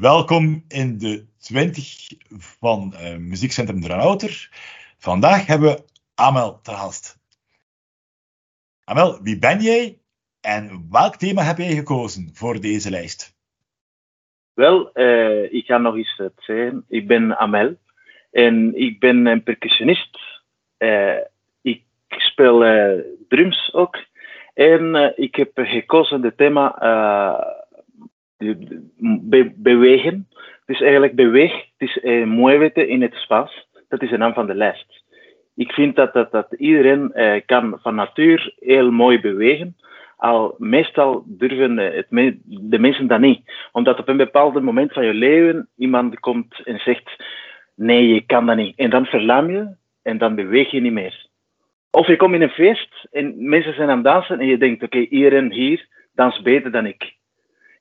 welkom in de 20 van uh, Muziekcentrum Dranouter. Vandaag hebben we Amel te gast. Amel, wie ben jij en welk thema heb jij gekozen voor deze lijst? Wel, uh, ik ga nog eens zeggen. Ik ben Amel en ik ben een percussionist. Uh, ik speel drums ook. En ik heb gekozen het thema be bewegen. Is eigenlijk beweeg. Het is eh, muévete in het space. Dat is de naam van de lijst. Ik vind dat, dat, dat iedereen eh, kan van natuur heel mooi bewegen. Al meestal durven eh, het de mensen dat niet. Omdat op een bepaald moment van je leven iemand komt en zegt: Nee, je kan dat niet. En dan verlam je en dan beweeg je niet meer. Of je komt in een feest en mensen zijn aan het dansen en je denkt: Oké, okay, iedereen hier dans beter dan ik.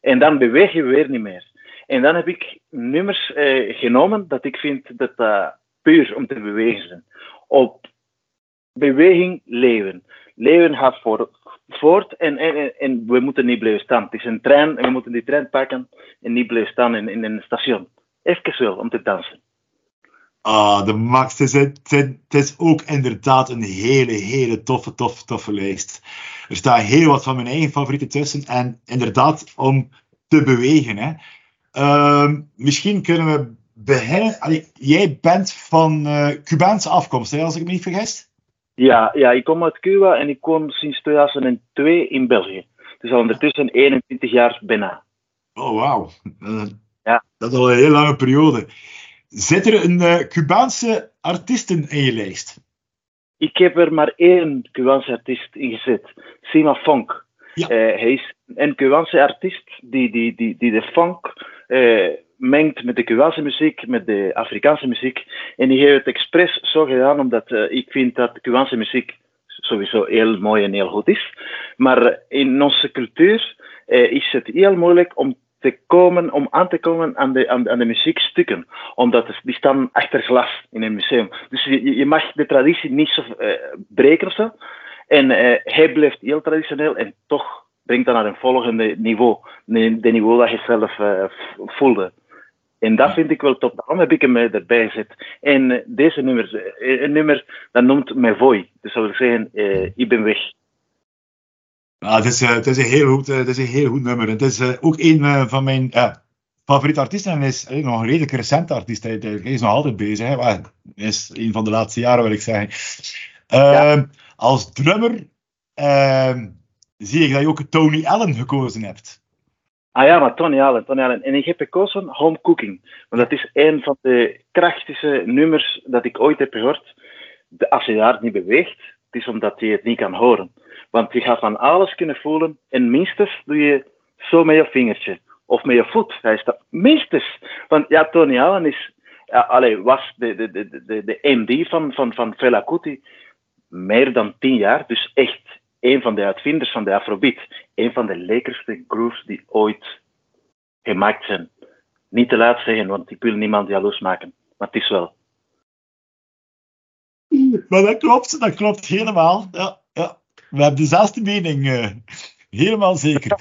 En dan beweeg je weer niet meer. En dan heb ik nummers eh, genomen dat ik vind dat dat puur om te bewegen zijn. Op beweging leven. Leven gaat voor, voort en, en, en we moeten niet blijven staan. Het is een trein en we moeten die trein pakken en niet blijven staan in, in een station. Even wel om te dansen. Ah, de max. Het is, het, is ook inderdaad een hele, hele toffe, toffe, toffe lijst. Er staan heel wat van mijn eigen favorieten tussen. En inderdaad, om te bewegen. Hè. Uh, misschien kunnen we beginnen. Allee, jij bent van uh, Cubaanse afkomst, hè, als ik me niet vergis? Ja, ja, ik kom uit Cuba en ik kom sinds 2002 in België. Dus al ondertussen 21 jaar bijna. Oh, wauw. Uh, ja. Dat is al een heel lange periode. Zit er een uh, Cubaanse artiesten in je lijst? Ik heb er maar één Cubaanse artiest in gezet. Sima Funk. Ja. Uh, hij is een Cubaanse artiest die, die, die, die de funk uh, mengt met de Cubaanse muziek, met de Afrikaanse muziek. En die heeft het expres zo gedaan, omdat uh, ik vind dat Cubaanse muziek sowieso heel mooi en heel goed is. Maar in onze cultuur is het heel moeilijk om te komen, om aan te komen aan de, aan, de muziekstukken. Omdat die staan achter glas in een museum. Dus je, je mag de traditie niet zo uh, breken of zo. En uh, hij blijft heel traditioneel en toch brengt dat naar een volgende niveau. De, niveau dat je zelf uh, voelde. En dat vind ik wel top. Daarom heb ik hem erbij gezet. En deze nummer, een nummer dat noemt Me Voy. Dus dat wil zeggen, ik ben weg. Ja, het, is, het, is een heel goed, het is een heel goed nummer. Het is ook een van mijn favoriete artiesten. En is nog een redelijk recente artiest. Hij, is nog altijd bezig. Hij is een van de laatste jaren, wil ik zeggen. Ja. Ehm, als drummer ehm, zie ik dat je ook Tony Allen gekozen hebt. Ah ja, maar Tony Allen, Tony Allen. En ik heb gekozen Home Cooking. Want dat is een van de krachtigste nummers dat ik ooit heb gehoord. Als je daar niet beweegt, het is omdat je het niet kan horen. Want je gaat van alles kunnen voelen en minstens doe je zo met je vingertje. Of met je voet. Hij dat minstens. Want ja, Tony Allen is, ja, was de, de, de, de, de MD van, van, van Fela Kuti meer dan tien jaar. Dus echt een van de uitvinders van de Afrobeat. Een van de lekkerste grooves die ooit gemaakt zijn. Niet te laat zeggen, want ik wil niemand jaloers maken. Maar het is wel. Maar dat klopt, dat klopt helemaal. Ja. We hebben dezelfde mening. Uh, helemaal zeker.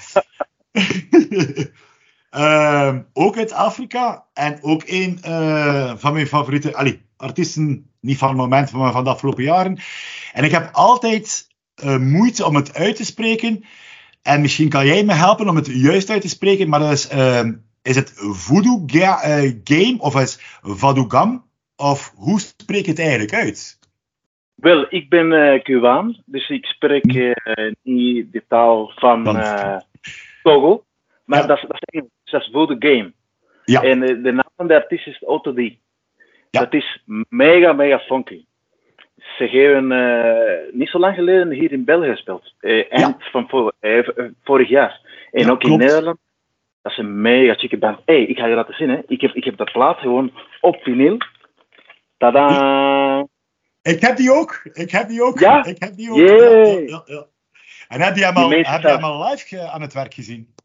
uh, ook uit Afrika en ook een uh, van mijn favoriete allee, artiesten, niet van het moment, maar van de afgelopen jaren. En ik heb altijd uh, moeite om het uit te spreken. En misschien kan jij me helpen om het juist uit te spreken, maar dat is, uh, is het Voodoo ga Game of is Vadugam? Of hoe spreek je het eigenlijk uit? Wel, ik ben uh, Cubaan, dus ik spreek uh, niet de taal van uh, Togo. Maar ja. dat, is, dat, is, dat is Voodoo Game. Ja. En de naam van de artiest is Otto D. Ja. Dat is mega, mega funky ze geven uh, niet zo lang geleden hier in België gespeeld. Eind van voor, vorig jaar. En ook klopt. in Nederland. Dat is een mega chique band. hey, ik ga je laten zien. Hè. Ik, heb, ik heb dat plaat gewoon op vinyl. Tada! Ik heb die ook. Ik heb die ook. Ja? Ik heb die ook. Ja, ja, en heb je hem al, heb je hem al live aan het werk gezien?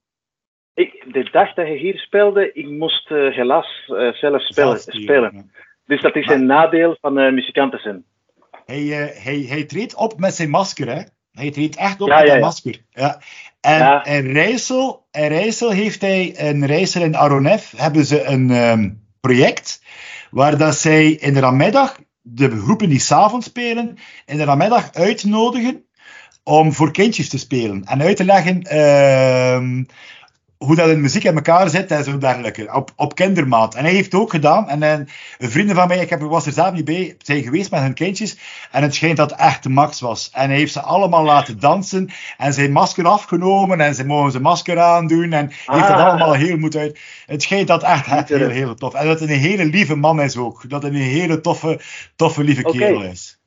Ik, de dag dat je hier speelde, ik moest helaas zelf spelen. spelen. Dus dat is een nadeel van muzikanten zijn. Hij, uh, hij, hij treedt op met zijn masker, hè? Hij treedt echt op Ja, met ja, een ja. masker. Ja. En Ja. in Rijssel, in Rijssel heeft hij, in Rijssel en Aronef, hebben ze een ehm, project waar dat zij in de namiddag de groepen die s'avonds spelen, in de namiddag uitnodigen om voor kindjes te spelen. En uit te leggen ehm, hoe dat in muziek in elkaar zit en zo dergelijke. Op, op kindermaat. En hij heeft het ook gedaan. En, een vrienden van mij, ik heb, was er zelf niet bij, zijn geweest met hun kindjes. En het schijnt dat het echt de max was. En hij heeft ze allemaal laten dansen. En zijn masker afgenomen. En ze mogen zijn masker aandoen. En heeft dat Ah. allemaal heel goed uit. Het schijnt dat echt, echt heel, heel tof. En dat het een hele lieve man is ook. Dat het een hele toffe, toffe lieve kerel is.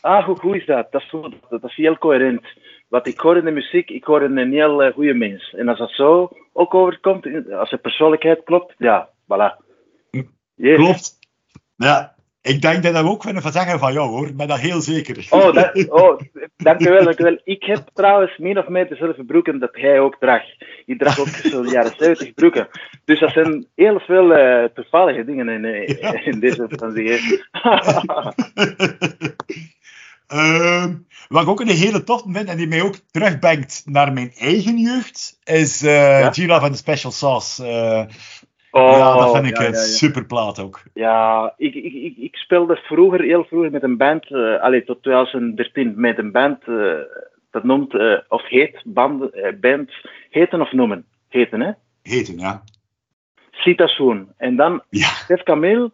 Ah, hoe goed is dat? Dat is, dat is heel coherent. Wat ik hoor in de muziek, ik hoor een heel uh, goede mens. En als dat zo ook overkomt, als de persoonlijkheid klopt, ja, voilà. Yes. Klopt. Ja, ik denk dat we ook kunnen van zeggen van jou hoor. Ik ben dat heel zeker. Oh, dat, oh, dankjewel, dankjewel. Ik heb trouwens min of meer dezelfde broeken dat hij ook draagt. Ik draag ook zo'n jaren 70 broeken. Dus dat zijn heel veel uh, toevallige dingen in, uh, in deze vakantie. Uh, wat ik ook een hele tof vind en die mij ook terugbrengt naar mijn eigen jeugd, is uh, ja? And the Special Sauce. Uh, oh, ja, dat vind ik ja, een ja, super plaat ook. Ja, ik, ik, ik, ik, speelde vroeger, heel vroeger met een band, uh, allee, tot 2013, met een band, dat noemt, of heet, band, band, heten of noemen? Heten, hè? Heten, ja. Sita Swoon. En dan. Stef Camille,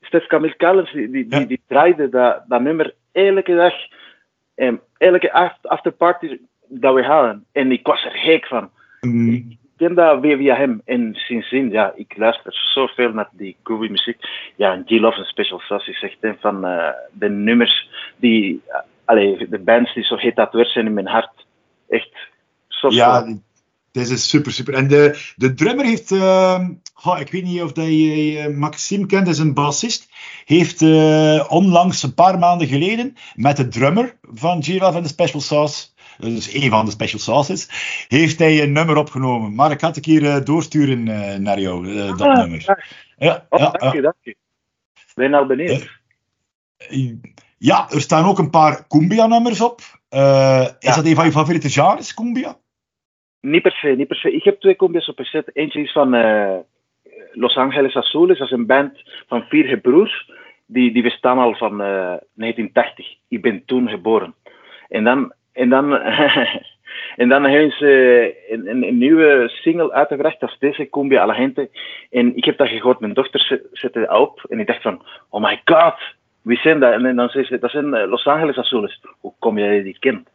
Stef Camille Callens, die, die, die, die draaide dat, dat nummer elke dag, um, elke afterparty dat we hadden. En ik was er gek van. Mm. Ik ken dat weer via hem. En sindsdien, ja, ik luister zoveel naar die groovy muziek. Ja, G-Love en Special Sauce is echt een van uh, de nummers die, uh, allee, de bands die zo getatoeëerd zijn in mijn hart. Echt zo Ja, dit is super, super. En de, de drummer heeft, uh, oh, ik weet niet of dat je uh, Maxime kent, is een bassist. Heeft uh, onlangs, een paar maanden geleden, met de drummer van G-Love en de Special Sauce, dus een van de Special Sauces, heeft hij een nummer opgenomen. Maar ik had ik hier uh, doorsturen uh, naar jou, dat ah, nummer. Ja, oh, ja, dank je, dank je. Ben al benieuwd. Ja, er staan ook een paar Cumbia-nummers op. Is dat een van je favoriete genres, Cumbia? Niet per se, niet per se. Ik heb twee combi's op gezet. Eentje is van uh, Los Angeles Azules. Dat is een band van vier gebroers. Die, die bestaan al van uh, 1980. Ik ben toen geboren. En dan, en dan, en dan hebben ze een, nieuwe single uitgebracht. Dat is deze Cumbia a. En ik heb dat gehoord. Mijn dochter zette dat op. En ik dacht van, oh my god. Wie zijn dat? En dan zei ze, dat zijn Los Angeles Azules. Hoe kom jij die kent?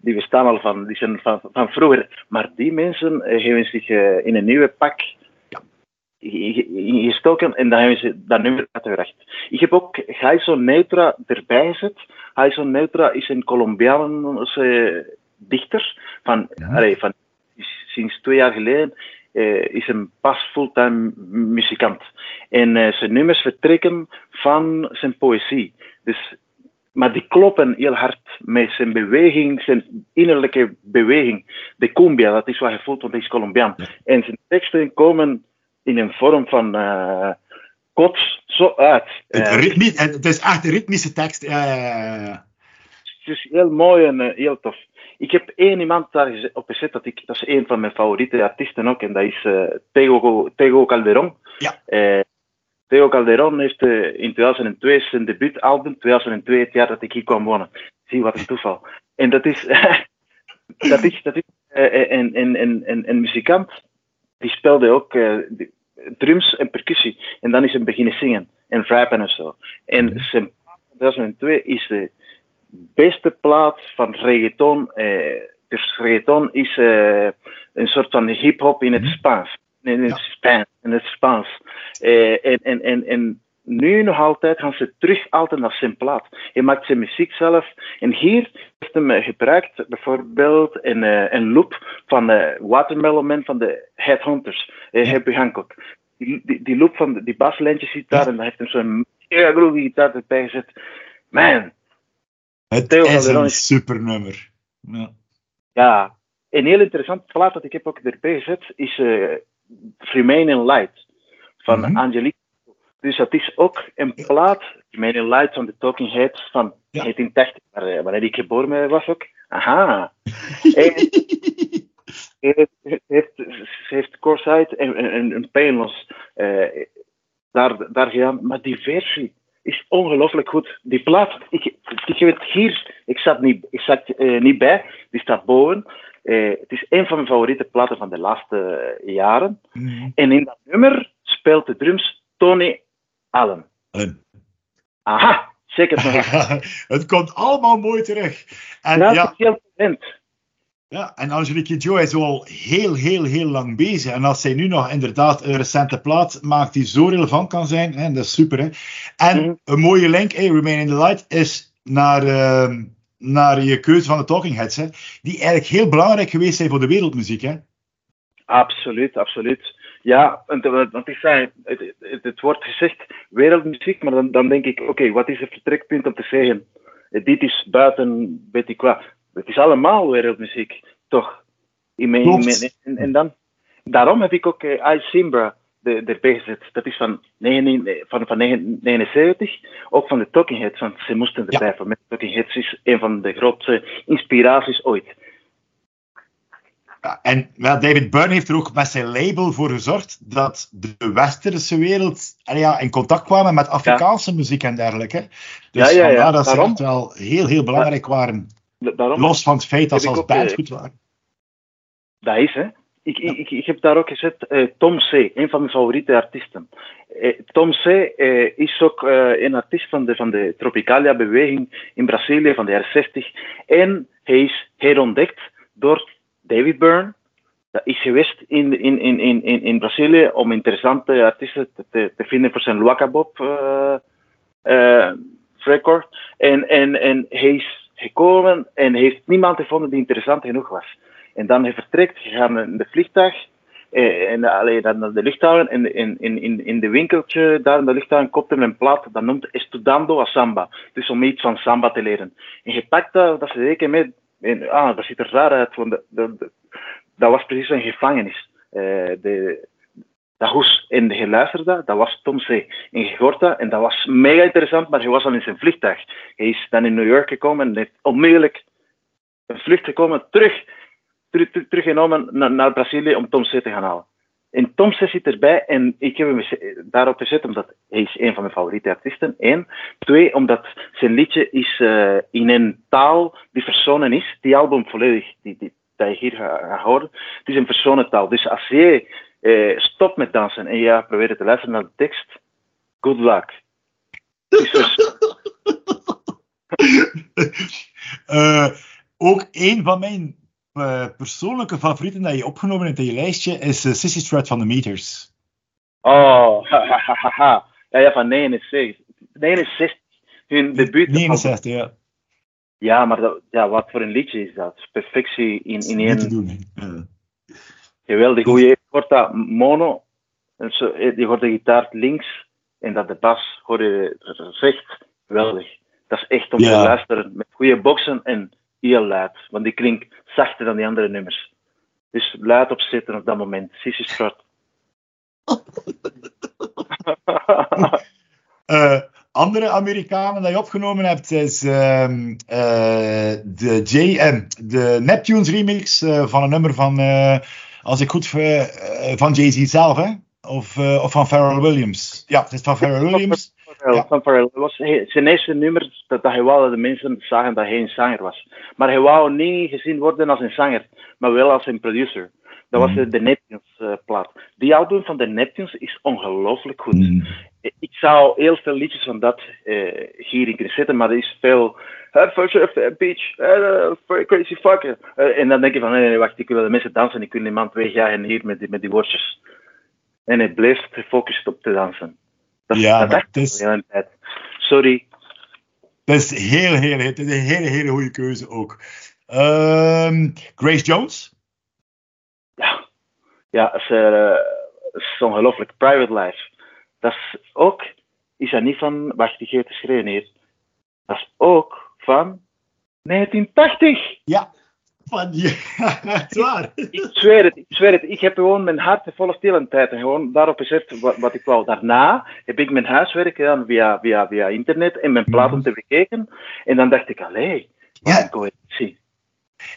Die bestaan al van, die zijn van, van vroeger. Maar die mensen uh, hebben zich uh, in een nieuwe pak gestoken en dan hebben ze dat nummer uitgebracht. Ik heb ook Gaiso Neutra erbij gezet. Gaiso Neutra is een Colombiaanse dichter van, ja. allee, van sinds twee jaar geleden. Uh, is een pas fulltime muzikant. En zijn nummers vertrekken van zijn poëzie. Dus maar die kloppen heel hard met zijn beweging, zijn innerlijke beweging. De cumbia, dat is wat je voelt, want hij is Colombiaan. Ja. En zijn teksten komen in een vorm van uh, kots zo uit. Het, uh, ritmi het is echt een ritmische tekst. Ja, ja, ja. Het is heel mooi en uh, heel tof. Ik heb één iemand daar op gezet, dat, ik, dat is een van mijn favoriete artiesten ook, en dat is Tego, Tego Calderon. Ja. Theo Calderon heeft uh, in 2002 zijn debuutalbum, 2002 het jaar dat ik hier kwam wonen. Zie wat een toeval. En dat is, dat is, dat is uh, een, muzikant, die speelde ook uh, drums en percussie. En dan is hij beginnen zingen en rappen en zo. En zijn 2002 is de beste plaat van reggaeton. dus reggaeton is een soort van hip-hop in het Spaans in het. Spaans, in het Spaans. Uh, en, en, en, en nu nog altijd gaan ze terug altijd naar zijn plaat. Hij maakt zijn muziek zelf. En hier heeft hem gebruikt bijvoorbeeld een, uh, een loop van uh, Watermelon Man van de Headhunters, uh, ja. Happy Hancock. Die, die, die loop van die baslijntjes zit daar en daar heeft hem zo'n mega groove gitaar erbij gezet. Man! Het Theo is een super nummer. Ja. ja. Een heel interessant plaat dat ik heb ook erbij gezet is Remain in Light van mm-hmm. Angelique. Dus dat is ook een plaat, Remain in Light van de Talking Heads van ja. 1980, waar, wanneer ik geboren was ook. Aha. en, heeft, heeft, ze heeft Corsight en, en, en Painless uh, daar, daar gedaan. Maar die versie is ongelooflijk goed. Die plaat, ik, ik heb het hier, ik zat niet, ik zat, uh, niet bij, die staat boven. Uh, het is een van mijn favoriete platen van de laatste jaren. Mm. En in dat nummer speelt de drums Tony Allen. Allen. Aha, zeker. het komt allemaal mooi terug. En, ja, ja, heel talent. Ja, en Angelique Joe is al heel, heel, heel lang bezig. En als zij nu nog inderdaad een recente plaat maakt die zo relevant kan zijn, hè, dat is super. Hè? En mm. een mooie link, hey, Remain in the Light, is naar, uh, naar je keuze van de Talking Heads. Hè, die eigenlijk heel belangrijk geweest zijn voor de wereldmuziek. Hè? Absoluut, absoluut. Ja, want ik zei, het, het, het, wordt gezegd wereldmuziek, maar dan, dan denk ik, oké, wat is het vertrekpunt om te zeggen, dit is buiten, weet ik wat, het is allemaal wereldmuziek, toch? In mijn, in en, en, dan, daarom heb ik ook uh, I Simbra erbij gezet. Dat is van, 19, van, van 79, ook van de Talking Heads, want ze moesten erbij. Ja. Met Talking Heads is een van de grootste inspiraties ooit. Ja, en well, David Byrne heeft er ook met zijn label voor gezorgd dat de westerse wereld ja, in contact kwamen met Afrikaanse muziek en dergelijke. Dus ja, ja, ja. dat ze echt wel heel, heel belangrijk waren. Daarom Los van het feit dat ze als band goed waren. Dat is, hè. Ik, ik, ik, heb daar ook gezet uh, Tom C., een van mijn favoriete artiesten. Uh, Tom C. Uh, is ook een artiest van de, van Tropicalia-beweging in Brazilië van de jaren 60. En hij is herontdekt door David Byrne. Dat is geweest in, in, in, in, in Brazilië om interessante artiesten te, vinden voor zijn Luaca Bob record. En, en, en hij is gekomen en heeft niemand gevonden die interessant genoeg was. En dan vertrekt, gegaan in de vliegtuig, eh, en alleen dan naar de luchthaven, en in, in, in, de winkeltje daar in de luchthaven koopt hem een plaat, dat noemt Estudando a Samba. Dus om iets van samba te leren. En je pakt dat, dat ze rekenen met, en, ah, dat ziet er raar uit, want de, de, dat was precies een gevangenis. Uh, de, dat hoes. En je luisterde, dat was Tom C. En je hoort dat, en dat was mega interessant, maar hij was al in zijn vliegtuig. Hij is dan in New York gekomen en heeft onmiddellijk een vlucht gekomen, terug, terug teruggenomen naar, naar Brazilië om Tom C. te gaan halen. En Tom C. zit erbij en ik heb hem daarop gezet omdat hij is een van mijn favoriete artiesten. Eén. Twee, omdat zijn liedje is uh, in een taal die verzonnen is. Die album volledig, die, die, dat je hier gaat horen, het is een verzonnentaal. Dus als jij eh, stop met dansen en ja, probeer te luisteren naar de tekst. Good luck. uh, ook een van mijn uh, persoonlijke favorieten dat je opgenomen hebt in je lijstje is uh, Sissy Strat van de Meters. Oh, ha, Ja, ja, van 69. 69. Hun debuut. 69, ja. Ja, maar dat, ja, wat voor een liedje is dat? Perfectie in, in één. Te doen. Geweldig hoe je hoort dat mono, je hoort de gitaar links en dat de bas hoor je recht. Geweldig. Dat is echt om te luisteren met goede boksen en heel luid, want die klinkt zachter dan die andere nummers. Dus luid opzetten op dat moment. Sissy Strat. uh, andere Amerikanen die je opgenomen hebt is um, uh, de JM, de Neptunes remix uh, van een nummer van als ik goed van Jay-Z zelf, hè? Of, of van Pharrell Williams. Ja, het is van Pharrell Williams. Ja. Van Pharrell. was zijn eerste nummer dat, dat hij wou dat de mensen zagen dat hij een zanger was. Maar hij wou niet gezien worden als een zanger, maar wel als een producer. Dat was mm. de Neptunes uh, plaat. Die album van de Neptunes is ongelooflijk goed. Mm. Ik zou heel veel liedjes van dat uh, hier in kunnen zetten, maar er is veel uh, beach, uh, crazy fucker. En dan denk je van, nee, nee, wacht, ik wil de mensen dansen, ik wil niemand wegjagen hier met die, met die woordjes. En hij bleef gefocust op te dansen. Dat, ja, dat is... de tijd. Sorry. Dat is heel, heel, het is een hele, hele goede keuze ook. Um, Grace Jones? Ja, ja is, uh, is ongelooflijk. Private Life. Dat is ook, is dat niet van, wacht, ik geef het geschreven hier. Dat is ook van 1980. Ja, van ja, waar. Ik, ik, zweer het, ik zweer het. Ik heb gewoon mijn hart hele tijd en gewoon daarop gezet wat, wat ik wou. Daarna heb ik mijn huiswerk gedaan via, via, via internet en mijn platen te bekeken. En dan dacht ik, allee, wat ja. een coherentie.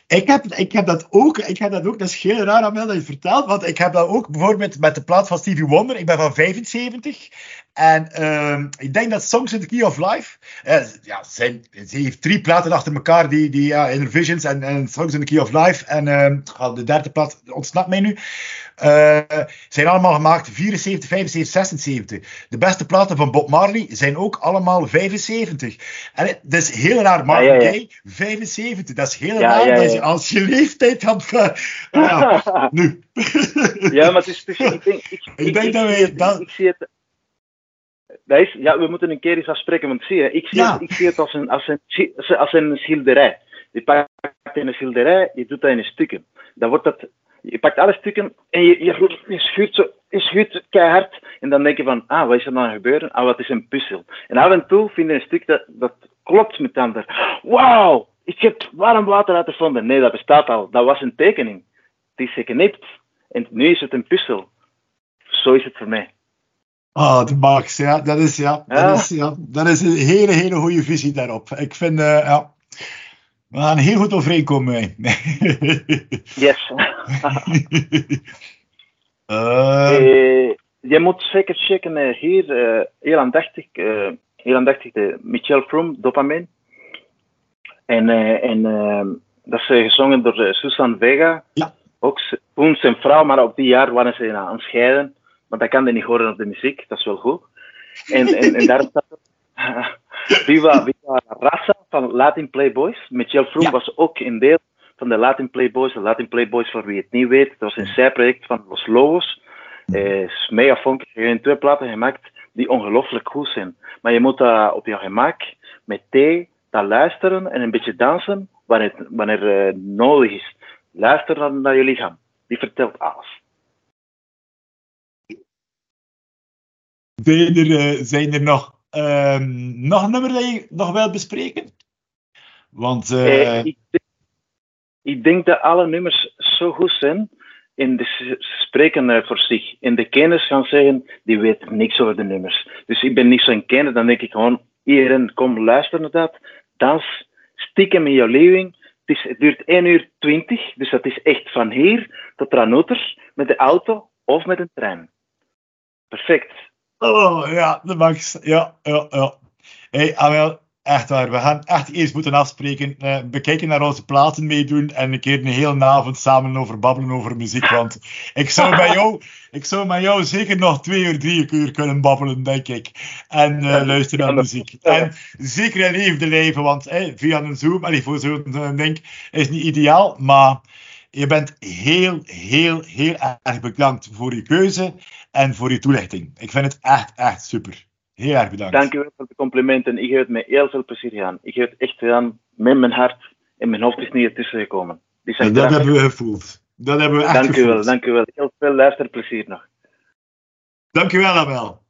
Ik heb, ik heb dat ook, ik heb dat ook, dat is heel raar aan dat je vertelt, want ik heb dat ook bijvoorbeeld met de plaat van Stevie Wonder, ik ben van 75, en uh, ik denk dat Songs in the Key of Life, uh, ja, zijn, ze heeft drie platen achter elkaar, die, die ja, Inner Visions en, en Songs in the Key of Life, en uh, de derde plaat ontsnapt mij nu. Uh, zijn allemaal gemaakt 74, 75, 76. De beste platen van Bob Marley zijn ook allemaal 75. En het, dat is heel raar, Marvin ja, ja, ja. Gaye, 75. Dat is heel raar dat je als je leeftijd had. Uh, nu. ja, maar het is. Is ik denk, ik, ik, ik denk dat wij. Dat... Ik zie het. Dat is, ja, we moeten een keer eens afspreken, want zie je, ik zie, het, ik zie het als een, als, een, als een schilderij. Je pakt een schilderij, je doet dat in stukken. Dan wordt dat je pakt alle stukken en je, je, je, schuurt, zo, je schuurt keihard. En dan denk je van, ah, wat is er dan gebeuren? Ah, wat is een puzzel? En af en toe vind je een stuk dat, dat klopt met de ander. Wauw, ik heb warm water uitgevonden. Nee, dat bestaat al. Dat was een tekening. Het is geknipt. En nu is het een puzzel. Zo is het voor mij. Ah, de Max, ja, dat is, ja, ja. Dat, is, ja, dat is een hele, hele goede visie daarop. Ik vind, uh, ja, we gaan heel goed overeenkomen. yes. uh, uh, je moet zeker checken uh, hier, heel aandachtig, heel aandachtig de Michel Froome, Dopamine. En, en dat is gezongen door Susan Vega. Ja. Ook toen zijn vrouw, maar op die jaar waren ze aan het scheiden. Maar dat kan je niet horen op de muziek, dat is wel goed. En, en, en daar staat Viva, Viva Rasa van Latin Playboys. Michel Froome ja. was ook een deel van de Latin Playboys. De Latin Playboys, voor wie het niet weet, dat was een zijproject van Los Lobos. Eh, mega funky. Je hebt twee platen gemaakt die ongelooflijk goed zijn. Maar je moet dat op je gemak met thee, dat luisteren en een beetje dansen wanneer, wanneer uh, nodig is. Luister dan naar je lichaam. Die vertelt alles. Zijn er, uh, zijn er nog Um, nog een nummer dat je nog wilt bespreken? Want, uh... ik, denk, ik, denk dat alle nummers zo goed zijn. En ze spreken uh, voor zich. En de kenners gaan zeggen, die weten niks over de nummers. Dus ik ben niet zo'n kenner. Dan denk ik gewoon, iedereen, kom luisteren naar dat. Dans, stiekem in jouw leving. Het, is, het duurt 1 uur 20. Dus dat is echt van hier tot Ranoter. Met de auto of met een trein. Perfect. Oh ja, de Max. Ja, ja, ja. Hey, Amel, echt waar. We gaan echt eerst moeten afspreken. Uh, bekijken naar onze platen meedoen. En een keer een hele avond samen over babbelen over muziek. Want ik zou bij jou, ik zou met jou zeker nog twee uur, drie uur kunnen babbelen, denk ik. En uh, luisteren naar muziek. En zeker in levende leven. Want hey, via een Zoom, allee, voor zo'n ding, is niet ideaal. Maar je bent heel, heel, heel erg bedankt voor je keuze en voor je toelichting. Ik vind het echt, echt super. Heel erg bedankt. Dank u wel voor de complimenten. Ik heb het met heel veel plezier gedaan. Ik heb het echt gedaan met mijn hart en mijn hoofd is niet ertussen gekomen. En dat hebben we gevoeld. Dat hebben we echt dank gevoeld. U wel, dank u wel. Heel veel luisterplezier nog. Dank u wel, Abel.